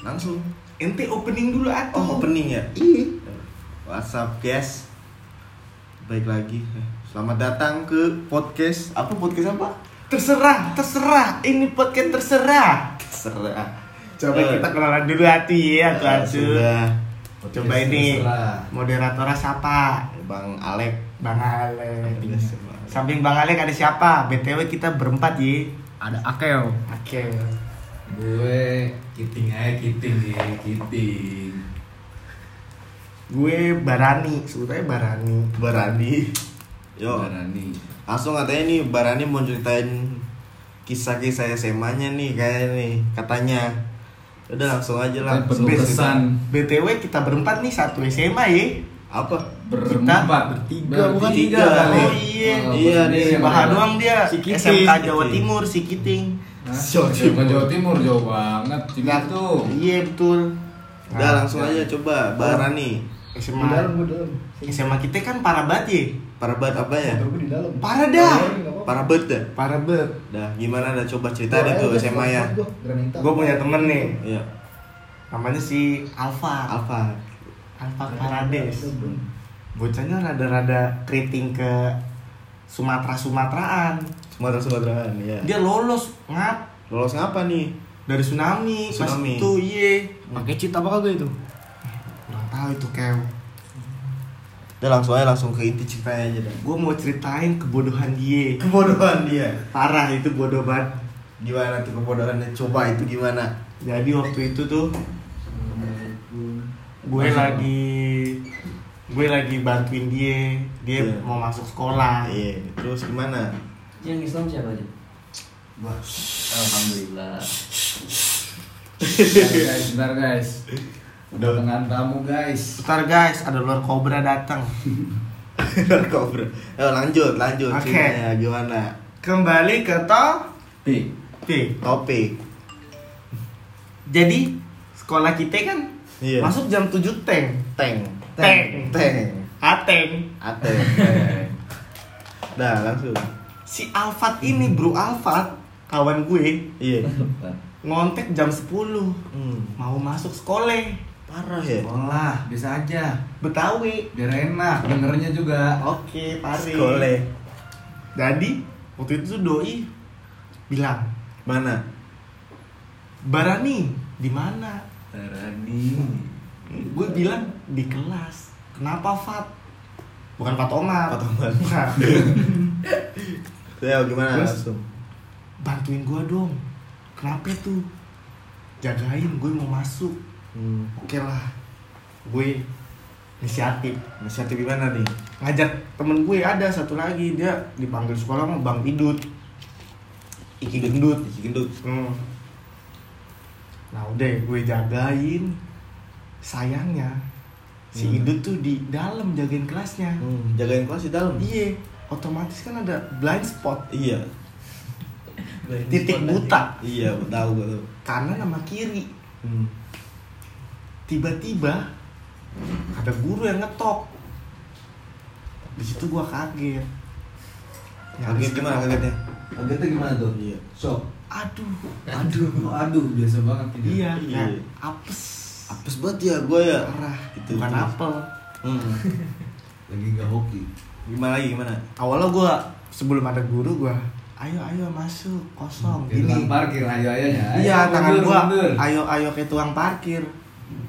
Langsung. ente opening dulu atuh Oh, opening ya? iya What's up, guys? Baik lagi. Selamat datang ke podcast. Apa podcast apa? terserah terserah ini podcast terserah Serah. coba Eh, kita kenalan dulu hati ya tuh atuh Sudah. coba ini moderatornya siapa Bang Alek. Bang Alek samping Bang Alek ada siapa btw kita berempat ya ada Akel oke gue kiting aja kiting ya kiting gue Barani sebutnya Barani Barani. Yo. Barani Langsung katanya nih Barani mau ceritain kisah-kisah SMA-nya nih kayak nih katanya. Udah langsung aja lah. Kesan btw kita berempat nih satu SMA ya Apa? berempat bertiga, bukan tiga. kali. Oh, iya. Iya, bertiga nih, si yang Baha ada. doang dia Si Kiting. SMK Jawa. Timur si Kiting Hah? Jawa Jawa Jawa Timur jauh banget Nggak- tuh iya betul Udah langsung aja coba Barani. SMA Di dalam, gua di dalam. SMA kita kan parah banget ya Parah banget apa ya? Motor gua di dalam. Parah dah. Iya. Parah banget dah. parah banget Dah, gimana dah coba cerita deh tuh SMA ya. gue punya temen nih Iya. namanya si Alfa Alfa. Alfa Parades bocahnya rada-rada keriting ke Sumatera Sumateraan Sumatera Sumateraan ya. dia lolos ngap Lolos ngapa nih? dari tsunami, Tsunami. pas itu iya pakai cheat apa kagak itu kurang tahu itu kew Udah langsung aja langsung ke inti ceritanya aja dah. gue mau ceritain kebodohan dia Kebodohan dia. parah itu bodoh banget Gimana tuh kebodohannya? Coba itu gimana? jadi waktu itu tuh gue lagi gue lagi bantuin dia dia Iya. mau masuk sekolah Iya, terus gimana? Yang Islam siapa aja? Wah, Alhamdulillah. Bentar, guys bentar guys udah dengan tamu guys Bentar guys, ada luar kobra datang. Kobra. Ayo lanjut, lanjut Oke. ceritanya gimana? Kembali ke to Pi P. Topik. Jadi sekolah kita kan Iya. masuk jam 7 teng. Teng. Teng. Teng. Ateng. Ateng. Dah, langsung. Si Alfat ini, Bro Alfat, kawan gue, Iya. ngontek jam 10 Hmm. mau masuk sekolah. Parah ya. Sekolah bisa aja Betawi. biar enak dengernya juga Oke, pari. Sekolah. Jadi waktu itu tuh doi bilang, Mana? "Barani, di mana?" Barani Gue bilang di kelas. Kenapa Fat? Bukan Fat Omar. Fat Omar. Bukan. Ya gimana Terus? langsung? Bantuin gue dong. Kenapa tuh? Jagain, gue mau masuk. Hmm. Oke lah. Gue inisiatif. Inisiatif gimana nih? Ngajak temen gue ada satu lagi dia dipanggil sekolah sama Bang Idut. Iki gendut. Iki gendut. Hmm. Nah udah gue jagain. Sayangnya si Hmm. Idut tuh di dalam jagain kelasnya. Hmm, jagain kelas di dalam. Iya, otomatis kan ada blind spot, Iya. titik buta Iya, tahu gua tuh. kanan sama kiri. Hmm. Tiba-tiba ada guru yang ngetok. Di situ gua kaget. Kaget gimana kagetnya? kagetnya gimana tuh Iya. shock Aduh, aduh aduh biasa banget ini iya, Iya. kayak apes. Apes banget ya gua ya. Parah, Itu, bukan apel. Hmm. lagi nggak hoki Gimana lagi gimana? Awalnya gua sebelum ada guru gua, ayo ayo masuk kosong tukang gini. parkir ayo ayo, Iya, tangan mundur, gua, mundur. ayo ayo kayak tukang parkir.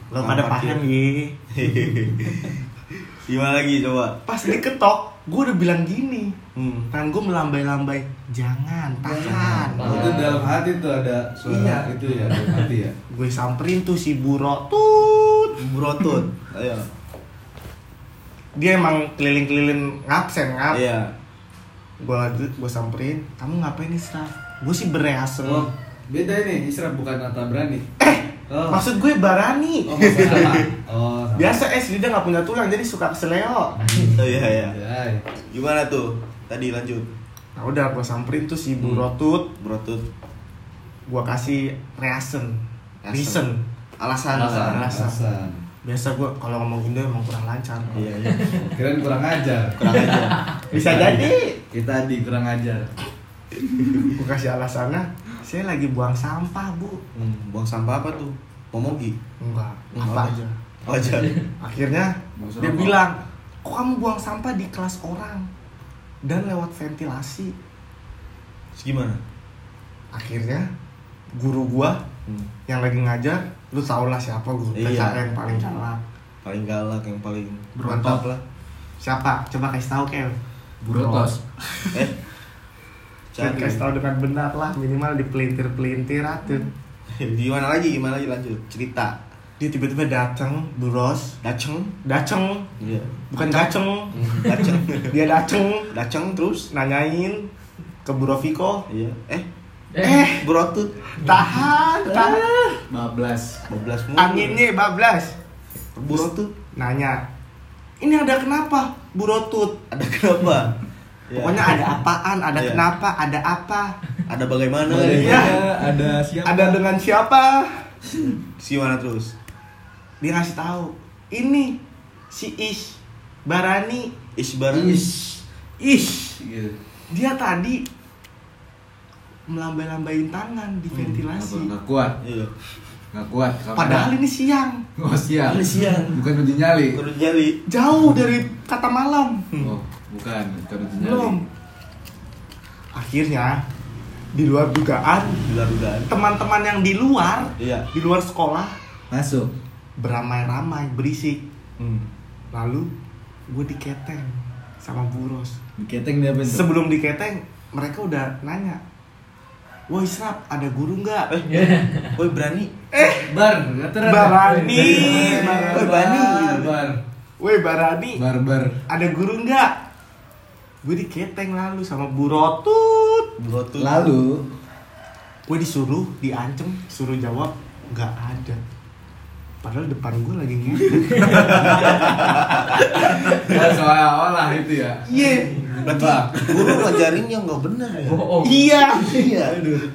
Lo pada parkir. paham ye. Gimana lagi coba? Pas diketok, gua udah bilang gini. Hmm. Tangan gue melambai-lambai Jangan, tahan Oh, itu dalam hati tuh ada suara Iya. itu ya dalam hati ya Gue samperin tuh si Buro Tut Brotut. Ayo. Dia emang keliling-keliling ngabsen ngap Iya. Gue gue samperin Kamu ngapain nih Sraf? Gue sih bereasen oh beda ini Isra bukan Nata Berani oh Maksud gue Barani oh sama oh sama. Biasa es dia gak punya tulang jadi suka keseleo Oh iya iya. ya Gimana tuh? Tadi lanjut. Nah udah gue samperin tuh si Hmm. Buro Tut Brotut. Gue kasih reason Reason. Reason Alasan. alasan alasan. alasan Biasa gue kalau ngomong Indo emang kurang lancar Iya iya. keren kurang ajar Kurang aja. Bisa jadi kita di kurang ajar gue kasih alasannya saya lagi buang sampah bu Hmm, buang sampah apa tuh? Momogi. enggak apa apa? aja Oh, aja. akhirnya dia rokok. bilang kok kamu buang sampah di kelas orang dan lewat ventilasi Terus gimana? akhirnya guru gua Hmm. yang lagi ngajar lu tau lah siapa guru Iya. PKN paling galak Paling galak, yang paling Berontak. mantap lah. siapa coba kasih tahu Kel Burotos. Eh. Jangan Cari. kasih tahu dengan benar lah minimal dipelintir pelintir aja Gimana lagi? Gimana lagi lanjut? Cerita. dia tiba-tiba datang buros Daceng. daceng Iya. bukan gaceng Daceng. dia daceng Daceng terus. nanyain ke Bu Rofiko Iya. Eh, eh berotut. tahan tahan 15. 12 mulu. anginnya bablas Berotut. nanya ini ada kenapa Bu Rotut Ada kenapa? Ya. pokoknya ada apaan ada Iya. kenapa ada apa Ada bagaimana? Iya. ada siapa? ada dengan siapa Si mana terus? dia ngasih tahu ini si Ish Barani Isbaran. Ish. Ish Gitu. dia tadi melambai-lambain tangan di Apa, ventilasi Nggak kuat. Iya. Nggak kuat. kamera. padahal ini siang Oh siang. Ini siang. Bukan uji nyali. Kurun jali. jauh dari kata malam Oh, bukan. Bukan uji nyali. belum akhirnya di luar dugaan Duga-dugaan. teman-teman yang di luar Iya. di luar sekolah Masuk. beramai-ramai berisik Hmm. lalu gue diketeng sama buros Keteng dia apa sebelum diketeng mereka udah nanya Woi Srap, ada guru nggak? Eh, woi berani. Bar, kata Barani. Bar, Barani. bar, Woi Barani, bar, bar. ada guru nggak? Gue diketeng lalu sama Bu Rotut. Berotut. Lalu, Gue disuruh, diancem, suruh jawab nggak ada. Padahal depan gue lagi ngedek. ya soal olah itu ya. Iya, Berarti guru ngajarin yang nggak benar ya. Bohong. iya. Iya.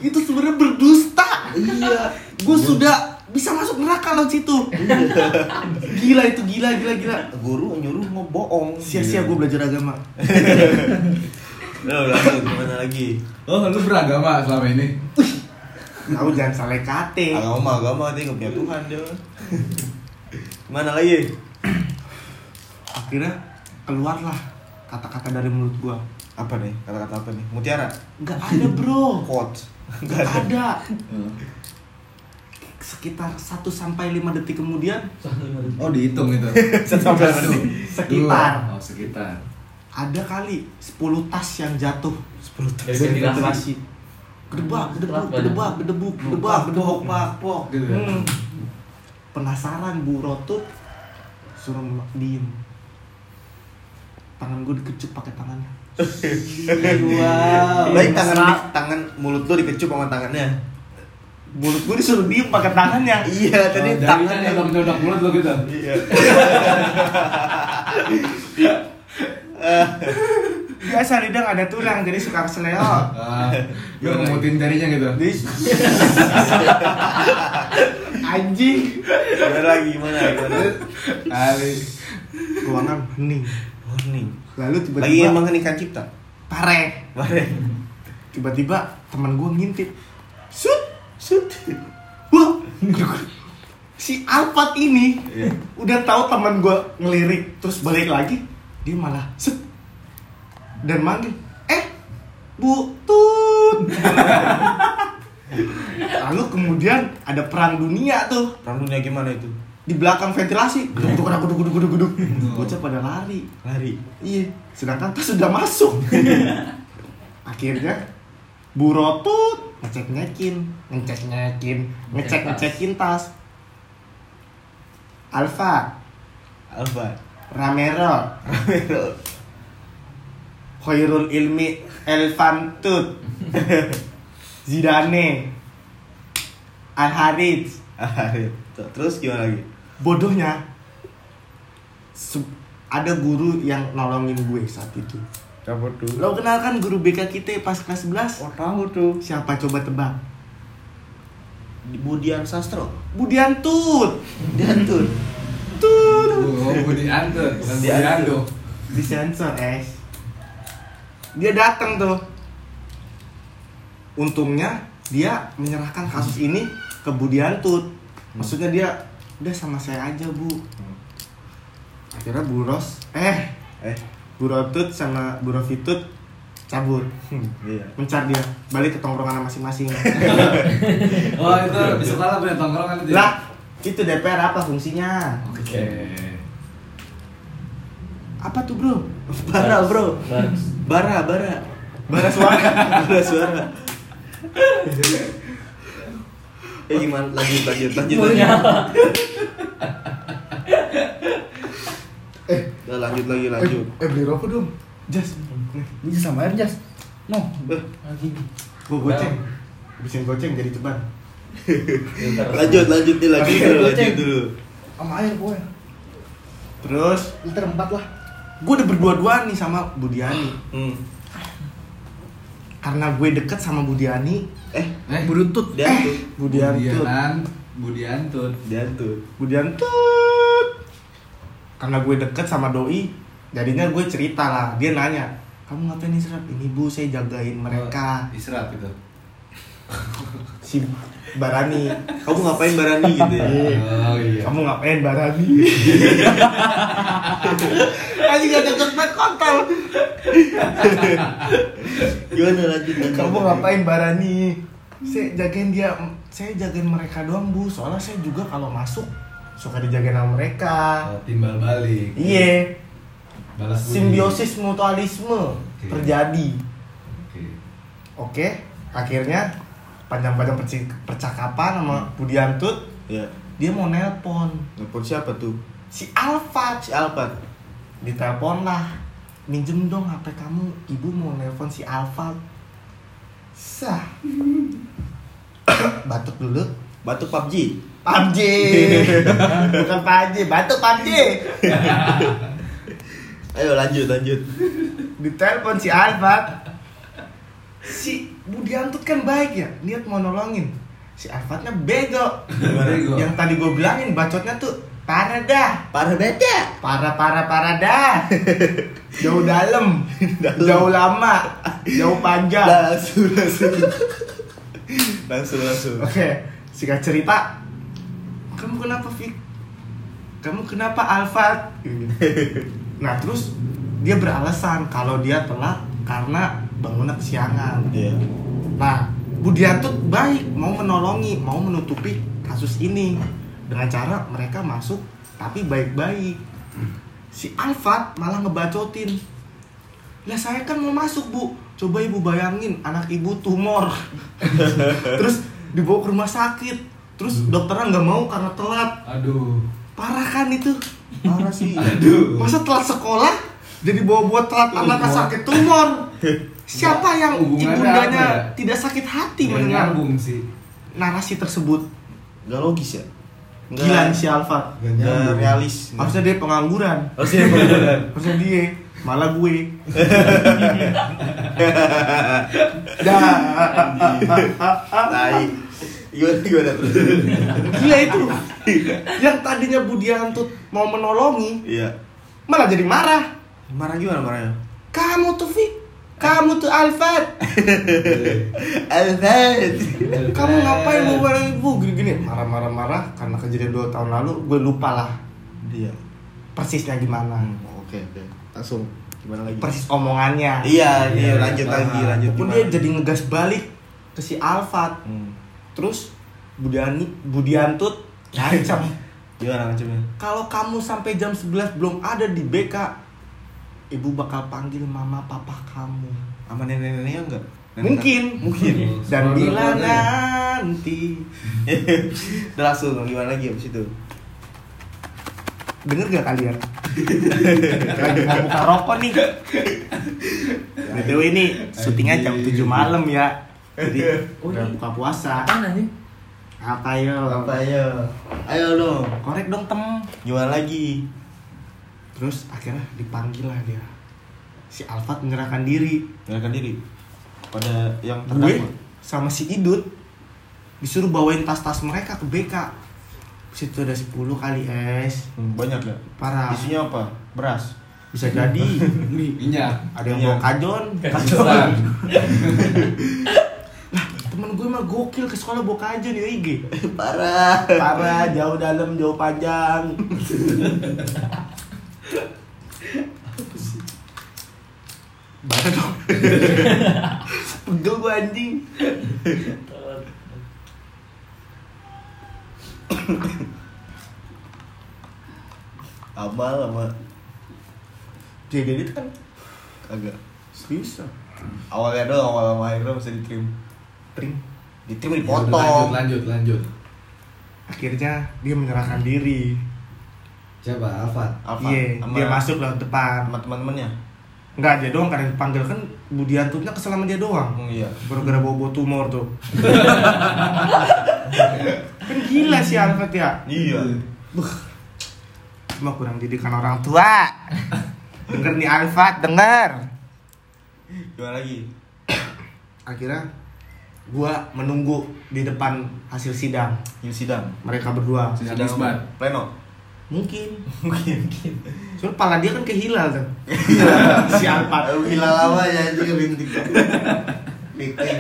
Itu sebenarnya berdusta. Iya. Gue sudah bisa masuk neraka lo situ. Gila itu gila gila gila. Guru nyuruh mau bohong. Sia-sia gue belajar agama. Lo lanjut gimana lagi? Oh, lu beragama selama ini? Tahu jangan salah kate. Agama agama dia nggak punya Tuhan dia. Gimana lagi? Akhirnya keluarlah kata-kata dari mulut gua. Apa nih? Kata-kata apa nih? Mutiara. Nggak ada bro. Quote. Nggak ada. Oh. Sekitar 1 sampai 5 detik kemudian Oh, dihitung itu. Sampai Satu, Sekitar. dua. Oh, sekitar. ada kali 10 tas yang jatuh. 10 tahun. Dari Dari ventilasi. ventilasi. Gedebak, gedebuk, gedebak, gedebuk, gedebak, gedebuk. pak, pok. Gitu ya? Hmm. Penasaran Bu Rotut suruh diem. Tangan gue dikecup pakai tangannya. Wow. Baik tangan di, tangan mulut lu dikecup sama tangannya. Mulut gue disuruh diem pakai tangannya. Iya, tadi Oh, tangan yang nyodok mulut lo gitu. Iya. Biasa lidah nggak ada tulang jadi suka keseleo. Ah, gue ngemutin jarinya gitu. Anjing Gimana lagi? Gimana? Gimana? Kali. ruangan hening. Warning. Lalu Lagi tiba-tiba mengheningkan cipta. pare. Bareng. Tiba-tiba teman gue ngintip. Sut, sut. Wah. Si Alfat ini Iya. udah tahu teman gue ngelirik terus balik lagi dia malah set dan manggil eh bu tut lalu kemudian ada perang dunia tuh Perang dunia gimana itu? Di belakang ventilasi. Guduk guduk guduk guduk guduk bocah pada lari. Lari. iya. Sedangkan tas sudah masuk. Akhirnya Bu Rotut ngecek ngekin. Ngecek ngekin. Ngecek ngecekin tas. Alfa. Alfa. Ramero. Khairul Ilmi Elfantut. Zidane. Al Harith Arif. Terus gimana lagi? Bodohnya ada guru yang nolongin gue saat itu Siapa tuh? lo kenal kan guru BK kita pas kelas 11 Oh tahu tuh. siapa coba tebak Budian Sastro. Budian Tut Budian tuh. Tut Oh, Budi Antut, bukan Budi Budi Ando. disensor es dia datang tuh untungnya dia menyerahkan kasus ini ke Budian Tut maksudnya dia udah sama saya aja bu akhirnya Bu Ros eh Eh, Bu Rotut sama Bu Rofitut cabut iya. mencar dia balik ke tongkrongan masing-masing Oh itu di sekolah punya tongkrongan itu. ya? lah itu DPR apa fungsinya Oke. apa tuh bro Bara, Bro. Bars. Bara, bara. bara suara Bara suara. Eh gimana? Lanjut, lanjut, lanjut. Lanjut. eh Udah, lanjut lagi, lanjut. eh, eh beli rokok dong jas Ini sama air jas. No. Eh, Lagi. gua goceng bikin goceng jadi ceban lanjut, lanjut nih lagi dulu, lanjut dulu. Sama air boy. terus Liter empat lah. gue udah berdua-duaan nih sama Budiani Hmm. Karena gue deket sama Budiani Eh, Eh, Berutut. dia eh. Budiantut Budiantut. Dia tuh. Budiantut karena gue deket sama Doi jadinya gue cerita lah dia nanya kamu ngapain nih serap ini bu saya jagain mereka Oh, Israt itu. si Barani Kamu ngapain Barani gitu ya? Oh iya. kamu ngapain Barani Aja gak deket banget kontol Gimana lanjut? Kamu ngapain Barani? Saya jagain dia, saya jagain mereka doang bu. Soalnya saya juga kalau masuk suka dijagain sama mereka. Oh, timbal balik. Iya, Balas budi. simbiosis mutualisme Oke. terjadi. Oke. Oke, akhirnya panjang-panjang percakapan sama Budiantut, Ya. dia mau nelpon Nelfon siapa tuh? si Alfa. Si Alpat. Ditelepon lah, minjem dong HP kamu, ibu mau nelpon si Alfa. Sah. Batuk dulu. Batuk PUBG. PUBG bukan PUBG batuk PUBG Ayo lanjut, lanjut. ditelepon si Alfat si Budiantut kan baik ya niat mau nolongin si Alfatnya bego Bego. yang tadi gue bilangin bacotnya tuh parah dah Parah beda. parah parah parah dah jauh dalam jauh lama jauh panjang Langsung, langsung. langsung, langsung. Oke, singkat cerita, kamu kenapa Fik? Kamu kenapa Alfat? nah terus dia beralasan kalau dia telat karena bangunnya kesiangan. Iya. Nah, Budiantut baik mau menolongi, mau menutupi kasus ini dengan cara mereka masuk tapi baik-baik. Si Alfat malah ngebacotin. Lah saya kan mau masuk bu, coba ibu bayangin anak ibu tumor, terus dibawa ke rumah sakit, terus dokternya nggak mau karena telat, Aduh. parah kan itu? Parah sih. Aduh. Masa telat sekolah jadi bawa buat telat anaknya sakit tumor? Siapa yang Hubungannya ibundanya ya? tidak sakit hati Nggak mendengar sih. narasi tersebut? Gak logis ya? Gila nih si Alfa. Gak Nggak realis. Harusnya dia pengangguran. Harusnya beneran. Harusnya dia, malah gue. Dah. Tai. Gimana, gimana terus? Gila itu. Yang tadinya Budiantut mau menolongi, Iya. malah jadi marah. Marah gimana marahnya? Kamu tuh Fik, kamu tuh Alfat. Alfred. Kamu ngapain mau bareng ibu gini-gini? Marah-marah-marah karena kejadian dua tahun lalu, gue lupa lah Iya. persisnya gimana. Hmm, Oke, oke. Langsung gimana lagi? Persis omongannya. Iya, iya, Iya, lanjut paham. lagi, lanjut. Pun dia jadi ngegas balik ke si Alfat. Hmm. Terus Budiani, Budiantut ngancam. Gimana macamnya? Kalau kamu sampai jam 11 belum ada di BK, ibu bakal panggil mama papa kamu. Sama nenek-neneknya enggak? Nenek- Mungkin, mungkin. Dan bila nanti Udah langsung gimana lagi abis itu? denger gak kalian? Lagi mau buka rokok nih. BTW ini syutingnya jam 7 malam ya. Jadi Oh, udah buka puasa. Anjing? Apa yo? Apa ya? Ayo dong. Korek dong tem. Gimana lagi? Terus akhirnya dipanggil lah dia. Si Alfat menyerahkan diri. Nyalakan diri. Pada yang gue terdakwa. sama si Idut disuruh bawain tas-tas mereka ke BK situ ada 10 kali es Hmm, banyak ya? parah Isinya apa? Beras. bisa jadi Minyak. ada yang Iya. bawa kajon Kajuan. temen gue mah gokil ke sekolah bawa kajen ya IG Parah. parah jauh dalam jauh panjang Mana dong? Pegel gue anjing Amal sama Jadi itu kan agak serius awalnya doang awal sama akhirnya masih ditrim. Trim. Ditrim Ya udah, dipotong. lanjut lanjut lanjut Akhirnya dia menyerahkan diri siapa Alfat Apa? Iya, dia masuk lewat depan sama teman-temannya. Enggak, dia doang karena dipanggil kan Budiantutnya kesel sama dia doang Hmm, iya. Gara-gara bawa tumor tuh Kan gila sih Alfred ya Iya. Buh. Cuma kurang didikan orang tua Denger nih Alfat, denger Gimana lagi? Akhirnya gua menunggu di depan hasil sidang Yuk sidang. Mereka berdua Sidang Sidang? Pleno. Mungkin Mungkin mungkin. Soalnya pala dia kan kehilal tuh Si Alfat Gila lama ya itu bintik. Meeting.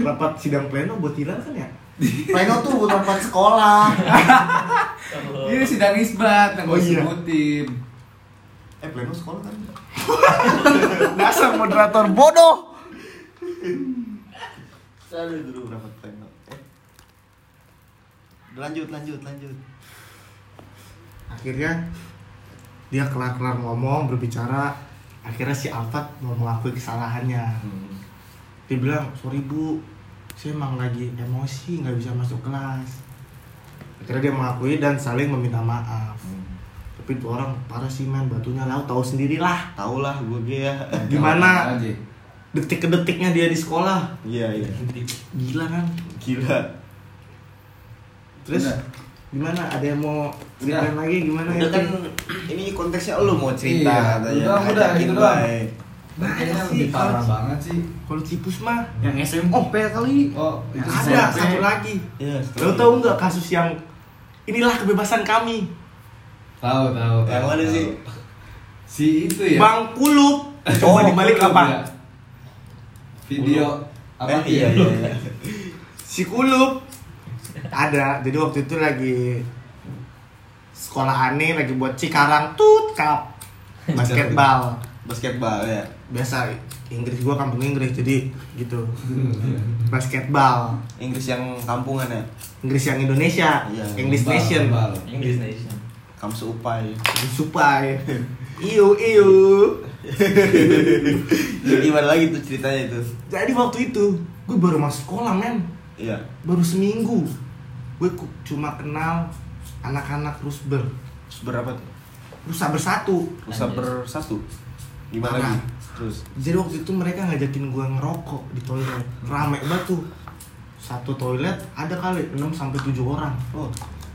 Rapat sidang pleno buat hilal kan ya? Pleno tuh buat rapat sekolah. Ini sidang isbat yang Oh, gue iya. sebutin Eh pleno sekolah kan? Dasar moderator bodoh Aduh dulu rapat pleno. Eh. Lanjut lanjut lanjut. Akhirnya dia kelar-kelar ngomong berbicara akhirnya si Alfat mau mengakui kesalahannya Hmm. dia bilang sorry bu saya emang lagi emosi nggak bisa masuk kelas akhirnya dia mengakui dan saling meminta maaf Hmm. tapi tuh orang parah sih man batunya laut tahu sendirilah Tahu lah gue ya. Gimana? detik ke detiknya dia di sekolah Iya iya. gila kan Gila. terus. Gimana ada yang mau ceritain lagi gimana Udah ya kan ini konteksnya lu mau cerita Iya, katanya. udah, udah, gitu doang. baik. Kayaknya sih, lebih parah banget sih kalau cipus mah Yang SMP kali. Oh itu ada SMP. satu lagi Iya. Lo tahu nggak kasus yang inilah kebebasan kami Tahu tahu Yang tahu, mana tahu. sih? Si itu ya Bang Kulup coba Oh, dibalik Kulup apa ya. Video apa Eh, iya iya. iya. si Kulup ada jadi waktu itu lagi sekolah aneh lagi buat Cikarang tut cup basketball Basketball ya. biasa Inggris gua kampung Inggris jadi gitu basketball Inggris yang kampungan ya. Inggris yang Indonesia Iya, English Bal, Nation bal. English Nation. Kamu seupai. supai iu iu Jadi gimana lagi tuh ceritanya itu? jadi waktu itu gue baru masuk sekolah men Iya. baru seminggu gue cuma kenal anak-anak rusber. Terus berapa tuh? rusa bersatu. Rusa bersatu. Gimana lagi? Terus? Jadi waktu itu mereka ngajakin gue ngerokok di toilet. Rame banget tuh. Satu toilet ada kali 6 sampai 7 orang. Oh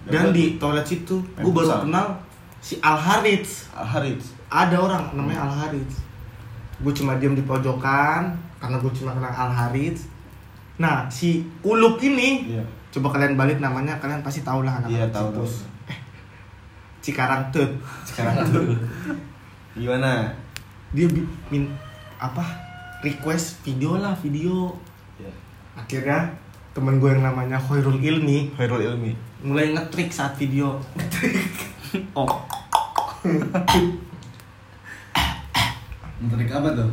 dan di toilet situ gue baru kenal si Al Harits. Harits. ada orang namanya Al Harits. Gue cuma diem di pojokan karena gue cuma kenal Al Harits. Nah si Ulup ini Iya. Coba kalian balik namanya kalian pasti tahu lah anak Iya tahu tahu. Cikarang Tut. Sekarang tuh gimana? dia min apa? Request video lah video. Iya. akhirnya temen gue yang namanya Khairul Ilmi. Khairul Ilmi. mulai ngetrik saat video. Oh. Ngetrik apa tuh?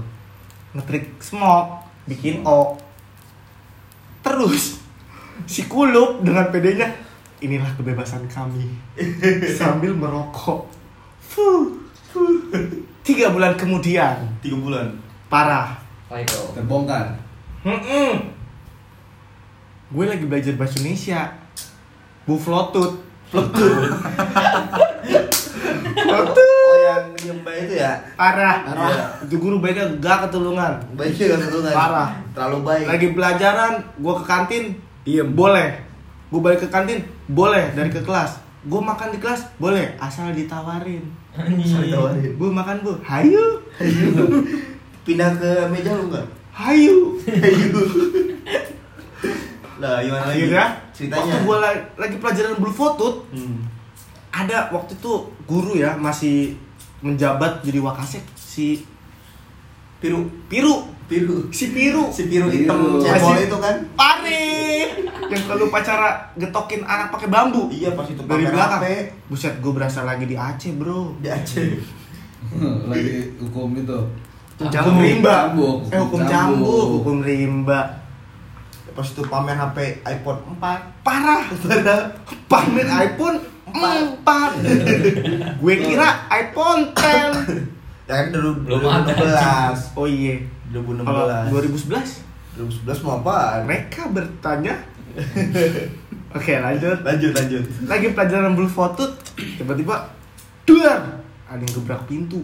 ngetrik smoke. Bikin O. Terus si kulup dengan pedenya inilah kebebasan kami sambil merokok Fuh, fuh. tiga bulan kemudian Tiga bulan. parah. Terbongkar gue lagi belajar bahasa Indonesia bu flotut flotut Oh yang baik itu ya? parah Iya. itu guru baiknya gak ketulungan Baiknya satu kan? Parah. Terlalu baik. lagi pelajaran gue ke kantin diem boleh gue balik ke kantin boleh dari ke kelas gue makan di kelas boleh asal ditawarin Anjing. Ditawarin. gue makan bu hayu Pindah ke meja lu enggak? hayu Nah, gimana lagi? akhirnya ceritanya. waktu gue lagi pelajaran blue photo Hmm. ada waktu itu guru ya masih menjabat jadi wakasek si Piru. Piru Piru. Si Piru. Si biru hitam cebol itu kan. Pare. Yang kalau pacara getokin anak pakai bambu. Iya pas itu Dari belakang. HP. Buset, gue berasa lagi di Aceh, Bro. Di Aceh. Lagi hukum itu. Hukum rimba. Cambuk. Eh, hukum cambuk, hukum rimba. Pas itu pamer HP iPhone 4. Parah. Pamer iPhone 4. gue kira iPhone 10. Kan dulu Belum ada. 2016. Oh iya. 2016. Kalau 2011 2011 mau apaan? mereka bertanya Oke lanjut Lanjut lanjut. Lagi pelajaran blue photo Tiba-tiba Duar Ada yang gebrak pintu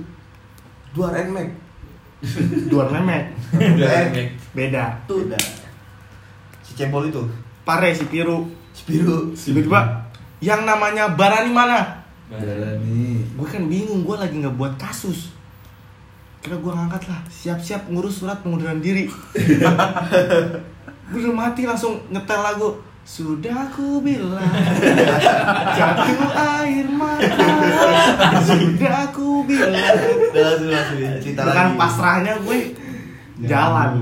Dua Nmax. Duar memek Eh, Beda Tuh udah. Si cebol itu. Pare si Piru Si biru. Tiba-tiba Yang namanya Barani mana? Berani. Gue kan bingung Gue lagi nggak buat kasus Kira gue ngangkat lah. Siap-siap ngurus surat pengunduran diri. Gue udah mati langsung nyetel lagu sudah aku bilang jatuh air mata. Sudah aku bilang. Dengan pasrahnya gue jalan.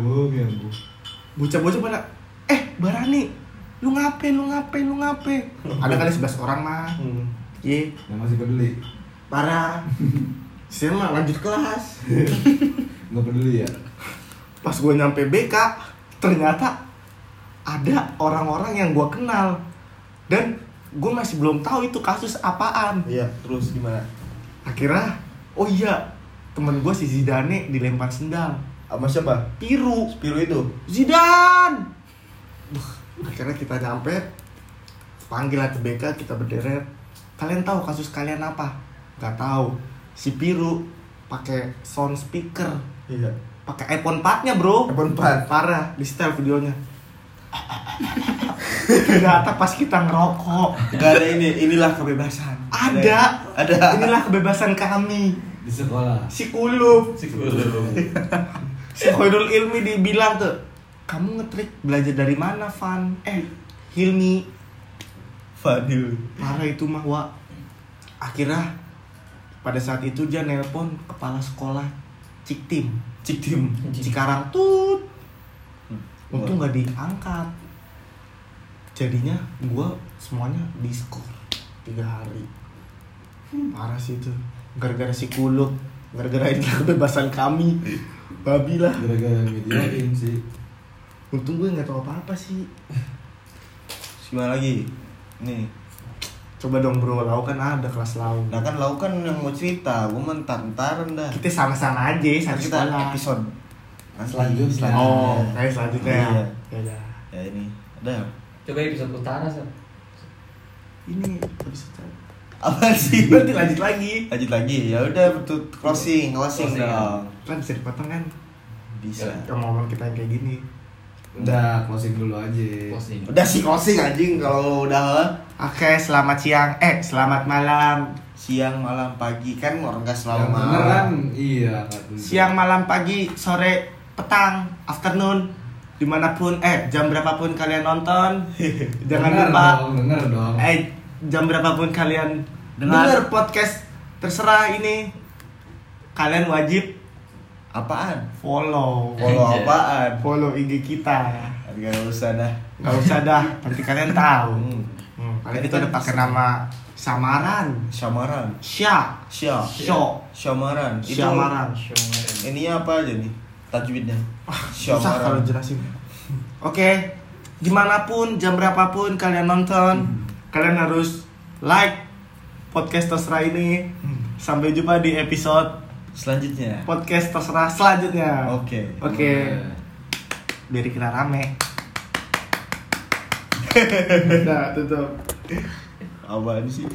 bocah-bocah pada eh Barani lu ngapain lu ngapain lu ngapain ada kali 11 orang mah Hmm. ye Yang masih peduli. parah mah lanjut kelas. Nggak peduli ya. pas gue nyampe BK ternyata ada orang-orang yang gue kenal. Dan gue masih belum tahu itu kasus apaan. Iya, terus gimana? akhirnya oh iya temen gue si Zidane dilempar sendal Sama siapa? Piru. Biru itu. Zidane! Akhirnya kita nyampe panggil lah ke BK kita berderet. Kalian tahu kasus kalian apa? Nggak tahu si Piru pakai sound speaker Iya. pakai iPhone 4 nya bro iPhone 4. parah di setel videonya ternyata pas kita ngerokok Gak ada ini, inilah kebebasan. ada Ada. inilah kebebasan kami Di sekolah. si kulub Si kulum. si Khairul Ilmi dibilang tuh kamu ngetrik belajar dari mana Van eh Hilmi Fadil. parah itu mah wa akhirnya pada saat itu dia nelpon kepala sekolah Ciktim. Cik Tim. Cikarang tut. Untung nggak diangkat. Jadinya gua semuanya diskor tiga hari. Parah sih itu. Gara-gara si kuluk gara-gara ini kebebasan kami. Babi lah. Gara-gara videoin sih. untung gue nggak tahu apa-apa sih. Gimana lagi? Nih. Coba dong bro lau kan ada kelas lau Nah kan lau kan yang mau cerita, gue mentar-ntaran dah. kita sama-sama aja satu kita sekolah episode Asli, Selanjutnya. oh kayak selanjutnya ya Iya. ya udah. Ya ini. Ada. Coba episode utara sih. ini habis itu. Apa sih? berarti lanjut lagi Lanjut lagi. Ya udah betul closing, closing Closing, dong. kan bisa dipotong kan Bisa. ngomong kita yang kayak gini Udah, closing dulu aja. Closing. Udah sih closing anjing kalau udah oke selamat siang eh selamat malam siang, malam, pagi kan orang gak Yang selalu bener malam. kan? Iya, nggak siang malam pagi sore petang afternoon di mana pun eh jam berapapun kalian nonton jangan Denger lupa dong, denger dong. eh jam berapapun kalian Dengar. dengar podcast terserah ini kalian wajib Apaan? follow Follow Anjay. apaan? follow IG kita Gak usah dah. nggak usah dah nanti kalian tahu Hmm. hmm, kalian itu udah pakai nama samaran Syamaran. Sya Sya. Syo Syamaran. Itu Syamaran Ininya apa aja nih? Tajwidnya. susah kalau jelasin oke di mana pun jam berapapun kalian nonton kalian harus like podcast terserah ini sampai jumpa di episode Selanjutnya. podcast terserah selanjutnya Oke. oke biar kita rame nah tutup Apaan sih?